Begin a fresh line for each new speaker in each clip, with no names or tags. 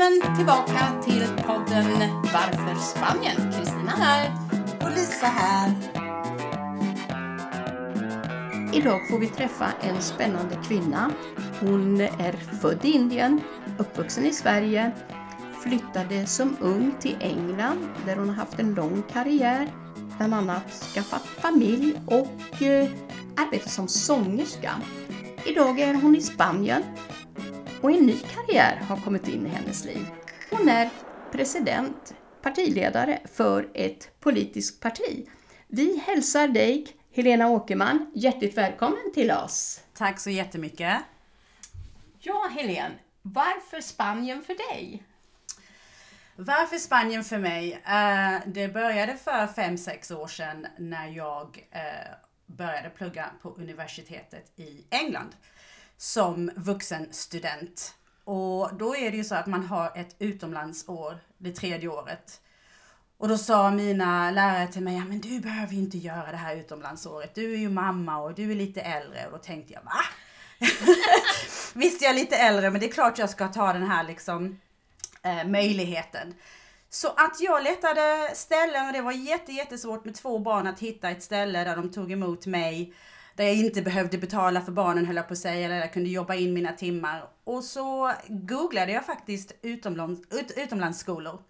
Välkommen tillbaka till podden Varför Spanien? Kristina här.
Och Lisa här.
Idag får vi träffa en spännande kvinna. Hon är född i Indien, uppvuxen i Sverige, flyttade som ung till England där hon har haft en lång karriär, bland annat skaffat familj och eh, arbetat som sångerska. Idag är hon i Spanien och en ny karriär har kommit in i hennes liv. Hon är president, partiledare för ett politiskt parti. Vi hälsar dig, Helena Åkerman, hjärtligt välkommen till oss.
Tack så jättemycket.
Ja, Helene, varför Spanien för dig?
Varför Spanien för mig? Eh, det började för fem sex år sedan när jag eh, började plugga på universitetet i England som vuxenstudent. Och då är det ju så att man har ett utomlandsår, det tredje året. Och då sa mina lärare till mig, ja men du behöver ju inte göra det här utomlandsåret. Du är ju mamma och du är lite äldre. Och då tänkte jag, va? Visst jag är lite äldre, men det är klart jag ska ta den här liksom eh, möjligheten. Så att jag letade ställen och det var jätte, jättesvårt med två barn att hitta ett ställe där de tog emot mig där jag inte behövde betala för barnen höll jag på att säga, eller jag kunde jobba in mina timmar. Och så googlade jag faktiskt utomlands, ut, utomlandsskolor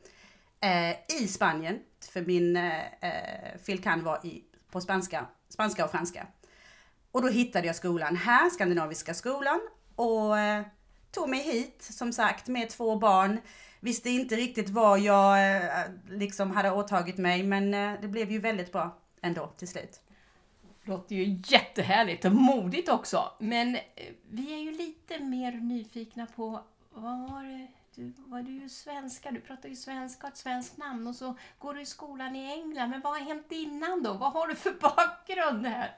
eh, i Spanien, för min eh, eh, filkan var i, på spanska, spanska och franska. Och då hittade jag skolan här, Skandinaviska skolan, och eh, tog mig hit, som sagt, med två barn. Visste inte riktigt vad jag eh, liksom hade åtagit mig, men eh, det blev ju väldigt bra ändå till slut.
Låter ju jättehärligt och modigt också. Men eh, vi är ju lite mer nyfikna på vad var det du, var du ju svenska, du pratar ju svenska och ett svenskt namn och så går du i skolan i England. Men vad har hänt innan då? Vad har du för bakgrund här?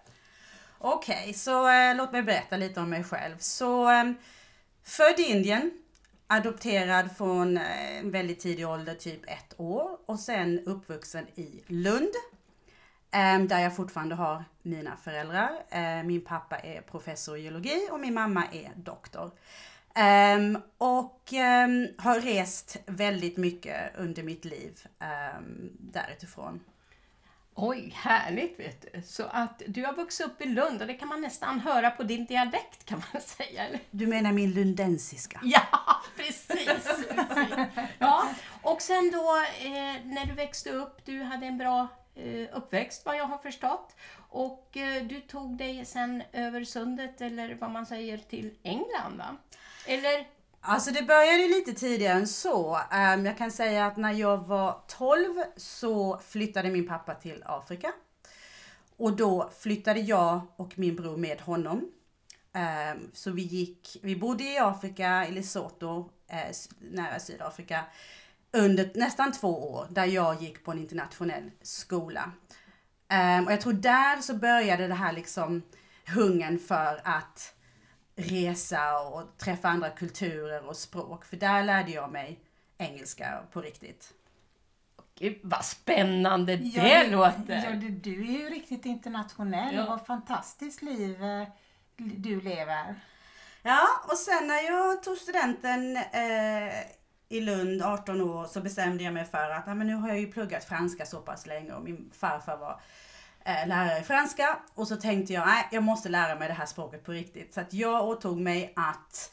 Okej, okay, så eh, låt mig berätta lite om mig själv. Så eh, född i Indien, adopterad från eh, en väldigt tidig ålder, typ ett år och sen uppvuxen i Lund där jag fortfarande har mina föräldrar. Ehm, min pappa är professor i geologi och min mamma är doktor. Um, och har rest väldigt mycket under mitt liv därutifrån.
Oj, härligt vet du. Så att du har vuxit upp i Lund och det kan man nästan höra på din dialekt kan man säga. Eller?
Du menar min lundensiska?
Ja, precis. ja, och sen då eh, när du växte upp, du hade en bra Eh, uppväxt vad jag har förstått. Och eh, du tog dig sen över sundet, eller vad man säger, till England va? Eller?
Alltså det började lite tidigare än så. Ehm, jag kan säga att när jag var 12 så flyttade min pappa till Afrika. Och då flyttade jag och min bror med honom. Ehm, så vi gick, vi bodde i Afrika, i Lesotho, eh, nära Sydafrika under nästan två år där jag gick på en internationell skola. Um, och jag tror där så började det här liksom hungern för att resa och träffa andra kulturer och språk. För där lärde jag mig engelska på riktigt.
Gud vad spännande det ja, låter!
Ja, du, du är ju riktigt internationell. Ja. Vad fantastiskt liv eh, du lever.
Ja, och sen när jag tog studenten eh, i Lund, 18 år, så bestämde jag mig för att ah, men nu har jag ju pluggat franska så pass länge och min farfar var eh, lärare i franska. Och så tänkte jag, nej, jag måste lära mig det här språket på riktigt. Så att jag åtog mig att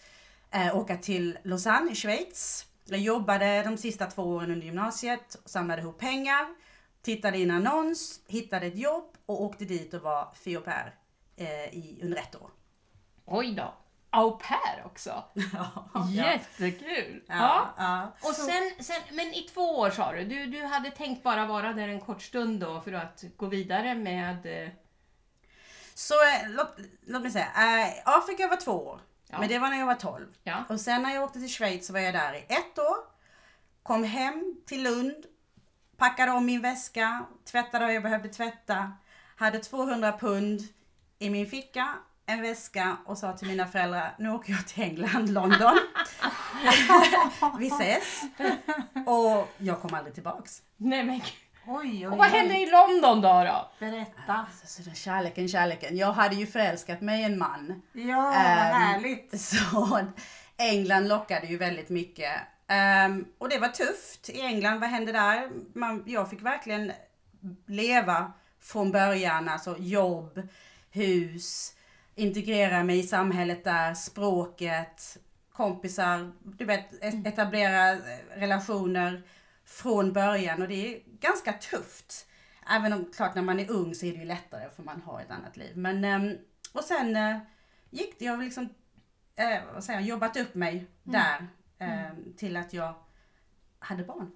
eh, åka till Lausanne i Schweiz. Jag jobbade de sista två åren under gymnasiet, samlade ihop pengar, tittade i en annons, hittade ett jobb och åkte dit och var fi eh, i, under ett år.
Oj då! Au pair också. Ja, Jättekul! Ja, ja. Och sen, sen, men i två år sa du, du, du hade tänkt bara vara där en kort stund då för att gå vidare med... Eh,
så eh, låt, låt mig säga, äh, Afrika var två år. Ja. Men det var när jag var 12. Ja. Och sen när jag åkte till Schweiz så var jag där i ett år. Kom hem till Lund, packade om min väska, tvättade vad jag behövde tvätta. Hade 200 pund i min ficka en väska och sa till mina föräldrar, nu åker jag till England, London. Vi ses. Och jag kom aldrig tillbaks.
Nej men Oj, oj, och vad hände i London då? då?
Berätta.
Alltså, den kärleken, kärleken. Jag hade ju förälskat mig i en man.
Ja, vad um, härligt.
Så England lockade ju väldigt mycket. Ehm, och det var tufft i England. Vad hände där? Man, jag fick verkligen leva från början. Alltså jobb, hus, integrera mig i samhället där, språket, kompisar, du vet etablera eh, relationer från början och det är ganska tufft. Även om klart när man är ung så är det ju lättare för man har ett annat liv. Men, ehm, och sen eh, gick det, jag har liksom eh, vad säger, jag, jobbat upp mig
Mm.
där eh, till att jag hade barn.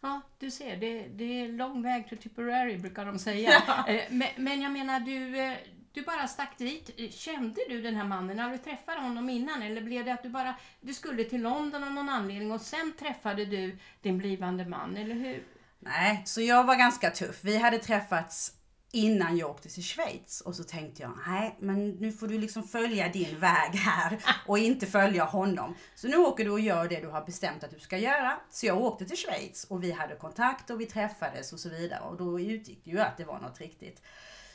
Ja, du ser, det, det är lång väg till Tipperary brukar de säga. Men, men jag menar, du, du bara stack dit. Kände du den här mannen när du träffade honom innan? Eller blev det att du bara du skulle till London av någon anledning och sen träffade du din blivande man, eller hur?
Nej, så jag var ganska tuff. Vi hade träffats innan jag åkte till Schweiz och så tänkte jag, nej men nu får du liksom följa din väg här och inte följa honom. Så nu åker du och gör det du har bestämt att du ska göra. Så jag åkte till Schweiz och vi hade kontakt och vi träffades och så vidare och då utgick det ju att det var något riktigt.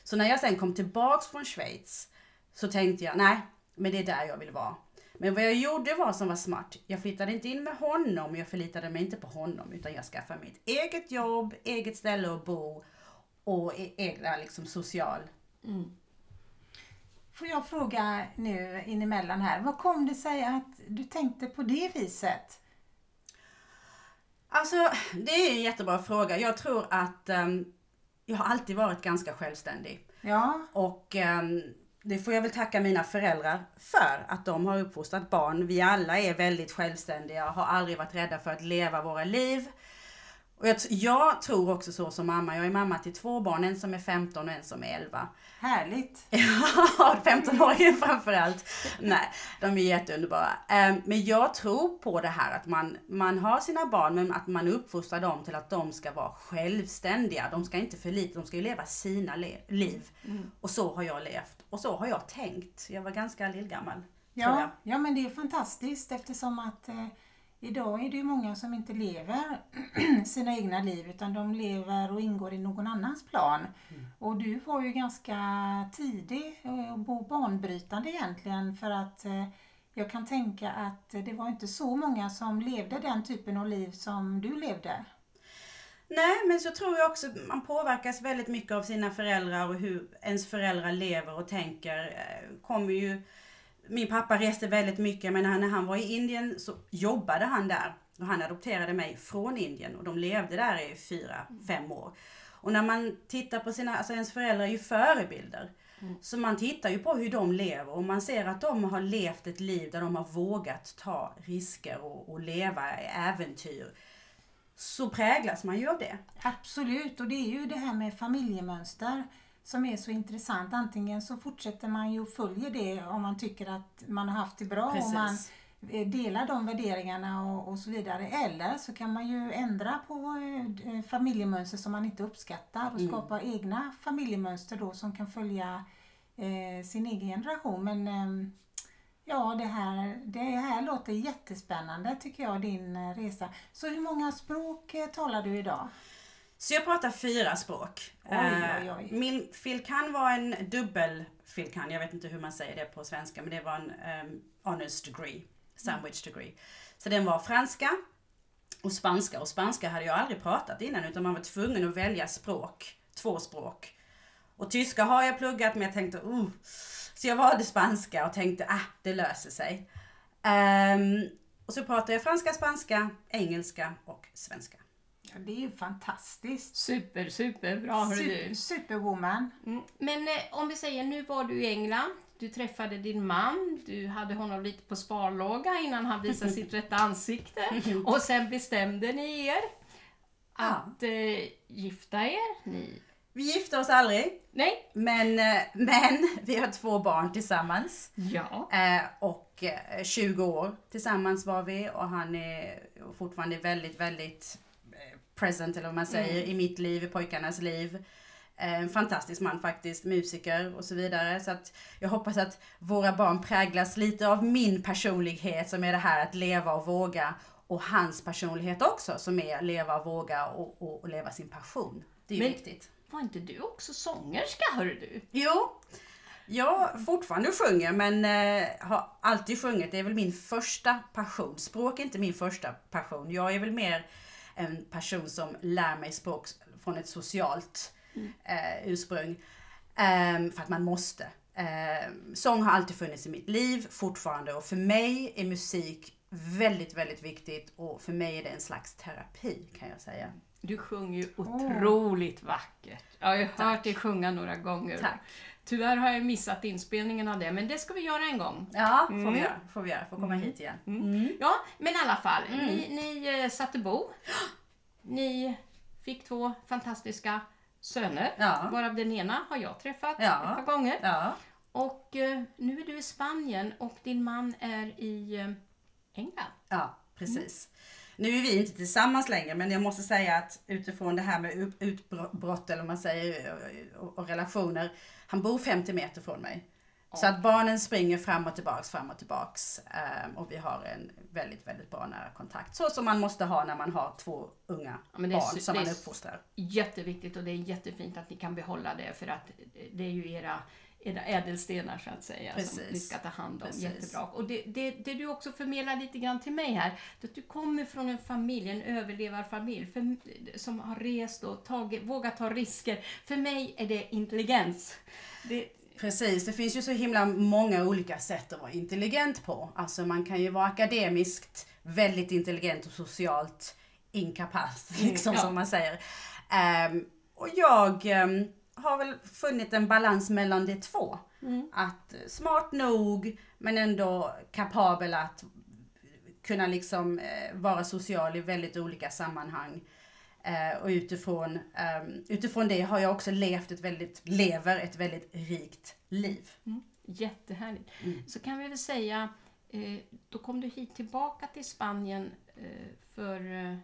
Så när jag sen kom tillbaks från Schweiz så tänkte jag, nej men det är där jag vill vara. Men vad jag gjorde var som var smart. Jag flyttade inte in med honom, jag förlitade mig inte på honom utan jag skaffade mitt eget jobb, eget ställe att bo och e- egna liksom social.
Får jag fråga nu in emellan här, vad kom det sig att du tänkte på det viset?
Alltså, det är en jättebra fråga. Jag tror att ehm, jag har alltid varit ganska självständig.
Ja,
Och ehm, det får jag väl tacka mina föräldrar för, att de har uppfostrat barn. Vi alla är väldigt självständiga har aldrig varit rädda för att leva våra liv. Och jag, jag tror också så som mamma. Jag är mamma till två barn, en som är 15 och en som är 11.
härligt.
Ja, 15-åringen framförallt. Nej, de är jätteunderbara. Ehm, Men jag tror på det här att man, man har sina barn men att man uppfostrar dem till att de ska vara självständiga. De ska inte förlita, de ska ju leva sina liv. Och så har jag levt. Och så har jag tänkt. Jag var ganska lillgammal.
Ja, ja, men det är fantastiskt eftersom att eh, idag är det ju många som inte lever sina egna liv utan de lever och ingår i någon annans plan. Och du var ju ganska tidig eh, och banbrytande egentligen för att eh, jag kan tänka att det var inte så många som levde den typen av liv som du levde.
Nej, men så tror jag också man påverkas väldigt mycket av sina föräldrar och hur ens föräldrar lever och tänker. Eh, Kommer ju, min pappa reste väldigt mycket, men när han var i Indien så jobbade han där. Och han adopterade mig från Indien och de levde där i fyra, fem år. Och när man tittar på sina, alltså ens föräldrar är ju förebilder. Så man tittar ju på hur de lever och man ser att de har levt ett liv där de har vågat ta risker och, och leva i äventyr. Så präglas man ju av det.
Absolut, och det är ju det här med familjemönster som är så intressant. Antingen så fortsätter man ju och följer det om man tycker att man har haft det bra och man
Precis.
eh, delar de värderingarna och, och så vidare. Eller så kan man ju ändra på eh, familjemönster som man inte uppskattar och
Mm.
skapa egna familjemönster då som kan följa eh, sin egen generation. Men ehm, Ja, det här, det här låter jättespännande tycker jag, din eh, resa. Så hur många språk eh, talar du idag?
Så jag pratar fyra språk.
Oj, oj, oj.
Eh, Min filkan var en dubbel filkan, jag vet inte hur man säger det på svenska, men det var en um, honors degree, sandwich degree. Så den var franska och spanska. Och spanska hade jag aldrig pratat innan utan man var tvungen att välja språk, två språk. Och tyska har jag pluggat men jag tänkte, uh. Så jag valde spanska och tänkte, ah, det löser sig. Ehm, och så pratar jag franska, spanska, engelska och svenska.
Ja, det är ju fantastiskt.
Super, super bra hörru
Super,
du.
superwoman.
Mm. Men eh, om vi säger, nu var du i England, du träffade din man, du hade honom lite på sparlåga innan han visade sitt rätta ansikte och sen bestämde ni er att eh, gifta er. Ni...
Vi gifte oss aldrig.
Nej?
Men, eh, men vi har två barn tillsammans.
Ja.
Eh, och eh, 20 år tillsammans var vi och han är fortfarande väldigt, väldigt eh, present eller vad man säger i mitt liv, i pojkarnas liv. Eh, En fantastisk man faktiskt, musiker och så vidare. Så att jag hoppas att våra barn präglas lite av min personlighet som är det här att leva och våga. Och hans personlighet också som är leva och våga och, och, och leva sin passion. Det är ju
Men-
viktigt.
Var inte du också sångerska hörru du?
Jo, Jag fortfarande sjunger men eh, har alltid sjungit. Det är väl min första passion. Språk är inte min första passion. Jag är väl mer en person som lär mig språk från ett socialt eh, ursprung. Ehm, för att man måste. Ehm, sång har alltid funnits i mitt liv fortfarande och för mig är musik väldigt, väldigt viktigt och för mig är det en slags terapi kan jag säga.
Du sjunger ju otroligt vackert. Jag har ju hört dig sjunga några gånger.
Tack.
Tyvärr har jag missat inspelningen av det, men det ska vi göra en gång.
Ja, får
Mm.
vi göra. Får vi göra. Får komma hit igen.
Ja, men i alla fall.
Mm.
Ni, ni eh, satte bo. Ni fick två fantastiska söner.
Ja.
Varav den ena har jag träffat
Ja.
ett par gånger.
Ja.
Och eh, nu är du i Spanien och din man är i eh, England.
Ja, precis. Nu är vi inte tillsammans längre men jag måste säga att utifrån det här med ut- utbrott eller man säger och, och relationer. Han bor 50 meter från mig. Så att barnen springer fram och tillbaks, fram och tillbaks. ehm, och vi har en väldigt, väldigt bra nära kontakt. Så som man måste ha när man har två unga
Ja,
barn som man uppfostrar.
Jätteviktigt och det är jättefint att ni kan behålla det för att det är ju era, era ädelstenar så att säga som
Precis.
ni ska ta hand om.
Precis.
Jättebra. Och det, det, det du också förmedlar lite grann till mig här, att du kommer från en familj, en överlevarfamilj för, som har rest och tagit, vågat ta risker. För mig är det intelligens. Det,
Precis, det finns ju så himla många olika sätt att vara intelligent på. Alltså man kan ju vara akademiskt väldigt intelligent och socialt inkapac, liksom
ja.
som man säger. Ehm, och jag ehm, har väl funnit en balans mellan de två. Att eh, smart nog, men ändå kapabel att kunna liksom eh, vara social i väldigt olika sammanhang. Eh, och utifrån, ehm, utifrån det har jag också levt ett väldigt, lever ett väldigt rikt liv.
Jättehärligt.
Mm.
Så kan vi väl säga, eh, då kom du hit tillbaka till Spanien eh, för, eh,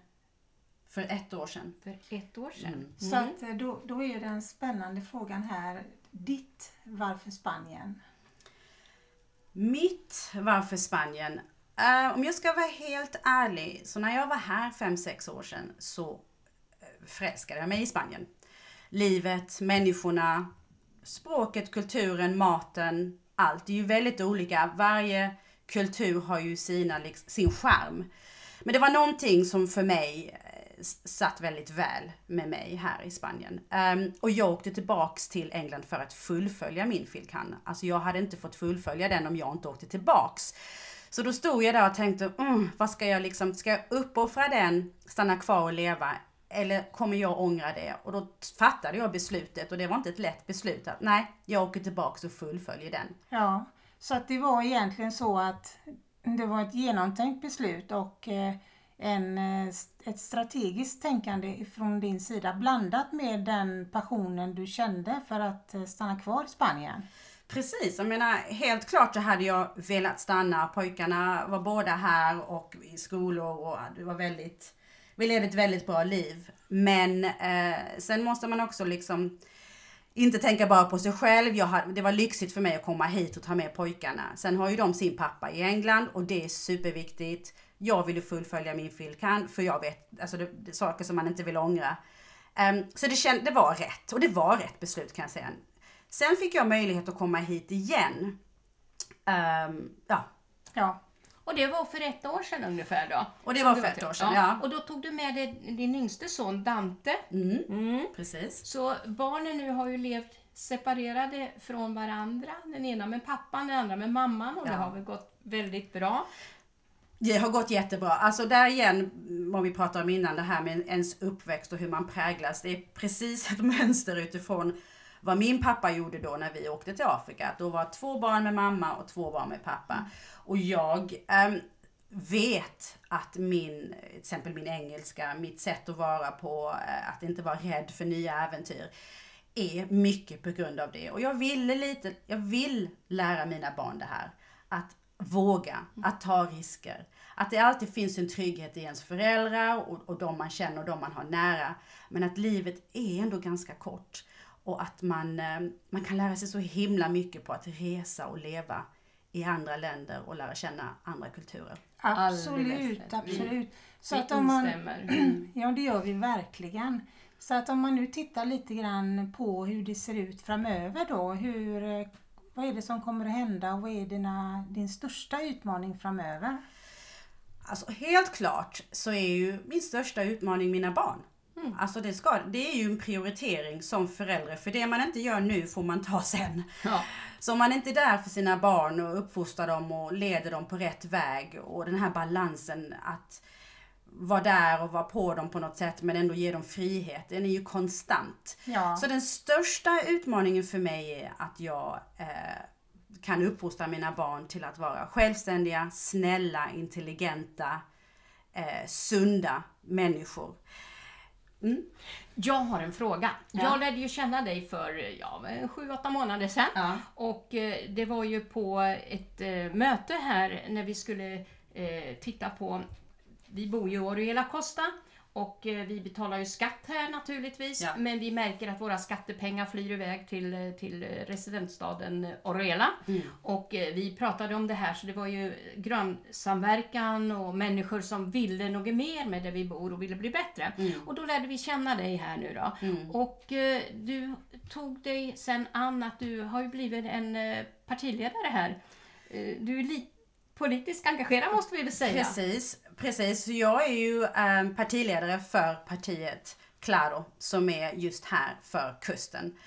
För ett år sedan.
för ett år sedan.
Mm.
Så att eh, då, då är den spännande frågan här, ditt varför Spanien?
Mitt varför Spanien? Eh, om jag ska vara helt ärlig, så när jag var här 5-6 år sedan så eh, förälskade jag mig i Spanien. Livet, människorna, språket, kulturen, maten, allt. Det är ju väldigt olika. Varje kultur har ju sina, liksom, sin charm. Men det var någonting som för mig satt väldigt väl med mig här i Spanien. Um, och jag åkte tillbaks till England för att fullfölja min filkan. Alltså jag hade inte fått fullfölja den om jag inte åkte tillbaks. Så då stod jag där och tänkte, mm, vad ska jag liksom, ska jag uppoffra den, stanna kvar och leva? Eller kommer jag ångra det? Och då fattade jag beslutet och det var inte ett lätt beslut att nej, jag åker tillbaks och fullföljer den.
Ja, så att det var egentligen så att det var ett genomtänkt beslut och eh, en, eh, ett strategiskt tänkande från din sida blandat med den passionen du kände för att eh, stanna kvar i Spanien.
Precis, jag menar helt klart så hade jag velat stanna. Pojkarna var båda här och i skolor och det var väldigt, vi levde ett väldigt bra liv. Men eh, sen måste man också liksom inte tänka bara på sig själv. Jag hade, det var lyxigt för mig att komma hit och ta med pojkarna. Sen har ju de sin pappa i England och det är superviktigt. Jag ville fullfölja min filkan för jag vet, alltså det, det saker som man inte vill ångra. Ehm, så det, känd, det var rätt och det var rätt beslut kan jag säga. Sen fick jag möjlighet att komma hit igen. Ehm, ja,
Ja,
Och det var för ett år sedan ungefär då?
Och det var för ett år sedan, ja.
Och då tog du med dig din yngste son Dante.
mm,
Mm.
precis.
Så barnen nu har ju levt separerade från varandra. Den ena med pappan, den andra med mamman och det
Ja.
har väl gått väldigt bra.
Det har gått jättebra. Alltså där igen, vad vi pratade om innan, det här med ens uppväxt och hur man präglas. Det är precis ett mönster utifrån vad min pappa gjorde då när vi åkte till Afrika. Då var två barn med mamma och två barn med pappa. Och jag äm, vet att min, till exempel min engelska, mitt sätt att vara på, eh, att inte vara rädd för nya äventyr, är mycket på grund av det. Och jag ville lite, jag vill lära mina barn det här. Att våga, att ta risker. Att det alltid finns en trygghet i ens föräldrar och, och de man känner och de man har nära. Men att livet är ändå ganska kort. Och att man, eh, man kan lära sig så himla mycket på att resa och leva i andra länder och lära känna andra kulturer.
absolut, absolut. Så
Vi
att om man,
instämmer.
Ja, det gör vi verkligen. Så att om man nu tittar lite grann på hur det ser ut framöver då, hur, eh, vad är det som kommer att hända och vad är dina, din största utmaning framöver?
Alltså helt klart så är ju min största utmaning mina barn.
Mm.
Alltså det, ska, det är ju en prioritering som förälder, för det man inte gör nu får man ta sen.
Ja.
Så om man inte är där för sina barn och uppfostrar dem och leder dem på rätt väg och den här balansen att vara där och vara på dem på något sätt men ändå ge dem frihet, den är ju konstant.
Ja.
Så den största utmaningen för mig är att jag eh, kan uppfostra mina barn till att vara självständiga, snälla, intelligenta, eh, sunda människor. Mm.
Jag har en fråga.
Ja.
Jag lärde ju känna dig för ja, men sju, åtta månader sedan.
Ja.
Och eh, det var ju på ett eh, möte här när vi skulle eh, titta på, vi bor ju i Oriela Costa och eh, vi betalar ju skatt här naturligtvis.
Ja.
Men vi märker att våra skattepengar flyr iväg till, eh, till eh, residensstaden Oriela.
Mm.
Och vi pratade om det här så det var ju grannsamverkan och människor som ville något mer med där vi bor och ville bli bättre.
Mm.
Och då lärde vi känna dig här nu då.
Mm.
Och du tog dig sen an att du har ju blivit en partiledare här. Du är li- politiskt engagerad måste vi väl säga?
Precis, precis. Jag är ju eh, partiledare för partiet Claro som är just här för kusten.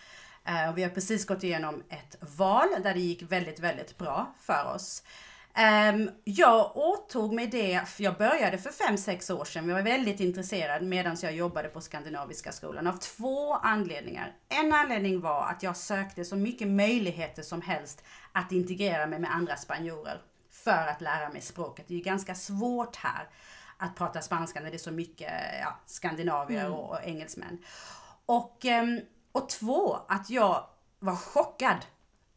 Eh, vi har precis gått igenom ett val där det gick väldigt, väldigt bra för oss. Ehm, jag åtog mig det, jag började för fem sex år sedan. Jag var väldigt intresserad medan jag jobbade på Skandinaviska skolan av två anledningar. En anledning var att jag sökte så mycket möjligheter som helst att integrera mig med andra spanjorer för att lära mig språket. Det är ju ganska svårt här att prata spanska när det är så mycket ja, skandinavier och, och engelsmän. Och, ehm, och två, att jag var chockad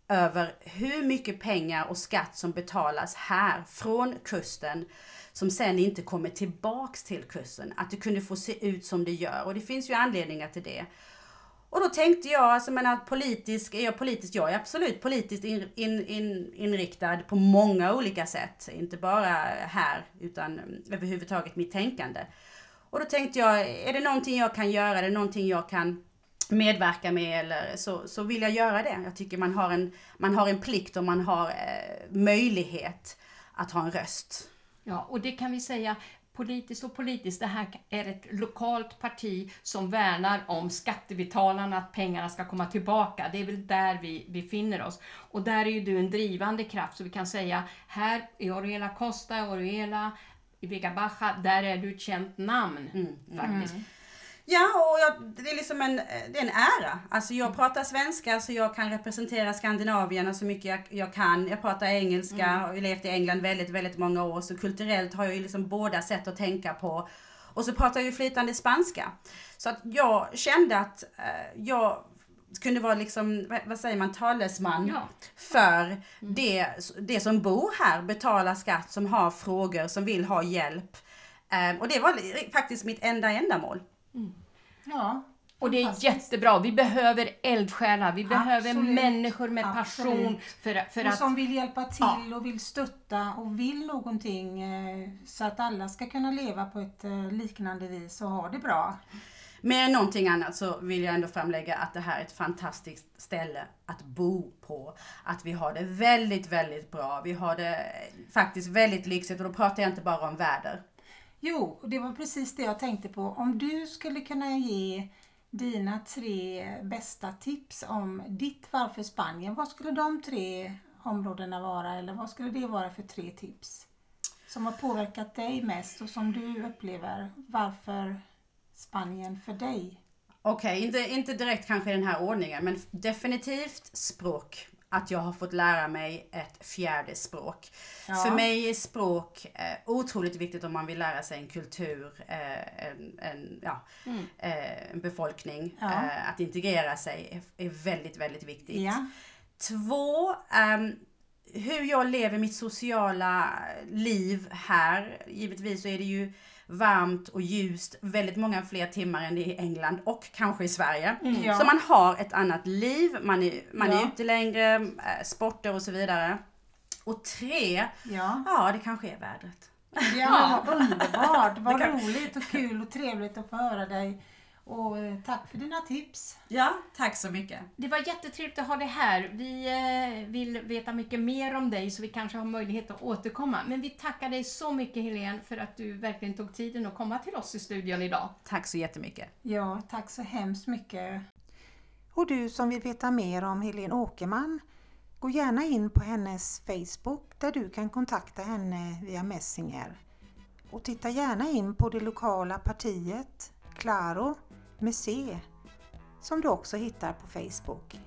över hur mycket pengar och skatt som betalas här från kusten som sen inte kommer tillbaks till kusten. Att det kunde få se ut som det gör och det finns ju anledningar till det. Och då tänkte jag, alltså jag menar politisk, är jag politisk? Jag är absolut politiskt in, in, in, inriktad på många olika sätt. Inte bara här, utan mm, överhuvudtaget mitt tänkande. Och då tänkte jag, är det någonting jag kan göra? Är det någonting jag kan medverka med eller så, så vill jag göra det. Jag tycker man har en, man har en plikt och man har eh, möjlighet att ha en röst.
Ja, och det kan vi säga politiskt och politiskt, det här är ett lokalt parti som värnar om skattebetalarna, att pengarna ska komma tillbaka. Det är väl där vi befinner oss. Och där är ju du en drivande kraft, så vi kan säga här i Oriela Costa, Oriela, i Vega Baja, där är du ett känt namn
Mm,
faktiskt.
Ja, och jag, det är liksom en, det är en ära. Alltså jag pratar svenska så jag kan representera Skandinavien så mycket jag, jag kan. Jag pratar engelska och har levt i England väldigt, väldigt många år. Så kulturellt har jag ju liksom båda sätt att tänka på. Och så pratar jag ju flytande spanska. Så att jag kände att eh, jag kunde vara liksom, vad- säger man, talesman
Ja.
för det, det som bor här, betalar skatt, som har frågor, som vill ha hjälp. Eh, och det var faktiskt mitt enda ändamål.
Ja,
Och det är jättebra. Vi behöver eldsjälar, vi behöver
Absolut.
människor med passion
Absolut.
för, för
och
att...
som vill hjälpa till och vill stötta och vill någonting eh, så att alla ska kunna leva på ett eh, liknande vis och ha det bra.
Än någonting annat så vill jag ändå framlägga att det här är ett fantastiskt ställe att bo på. Att vi har det väldigt, väldigt bra. Vi har det faktiskt väldigt lyxigt och då pratar jag inte bara om väder.
Jo, det var precis det jag tänkte på. Om du skulle kunna ge dina tre bästa tips om ditt varför Spanien, vad skulle de tre områdena vara eller vad skulle det vara för tre tips? Som har påverkat dig mest och som du upplever varför Spanien för dig?
Okej, inte, inte direkt kanske i den här ordningen, men definitivt språk. Att jag har fått lära mig ett fjärde språk.
Ja.
För mig är språk eh, otroligt viktigt om man vill lära sig en kultur, eh, en, en, ja, eh, en befolkning.
Ja.
Eh, att integrera sig är, är väldigt, väldigt viktigt. Två, ehm, hur jag lever mitt sociala liv här. Givetvis så är det ju varmt och ljust väldigt många fler timmar än är i England och kanske i Sverige.
Ja.
Så man har ett annat liv, man är, man är
Ja.
ute längre, eh, sporter och så vidare. Och tre,
ja.
ja det kanske är vädret.
Ja, vad underbart. Vad roligt och kul och trevligt att få höra dig Och eh, tack för dina tips.
Ja, tack så mycket.
Det var jättetrevligt att ha dig här. Vi eh, vill veta mycket mer om dig så vi kanske har möjlighet att återkomma. Men vi tackar dig så mycket Helene för att du verkligen tog tiden att komma till oss i studion idag.
Tack så jättemycket.
Ja, tack så hemskt mycket. Och du som vill veta mer om Helene Åkerman, gå gärna in på hennes Facebook där du kan kontakta henne via Messenger. Och titta gärna in på det lokala partiet Claro med C som du också hittar på Facebook.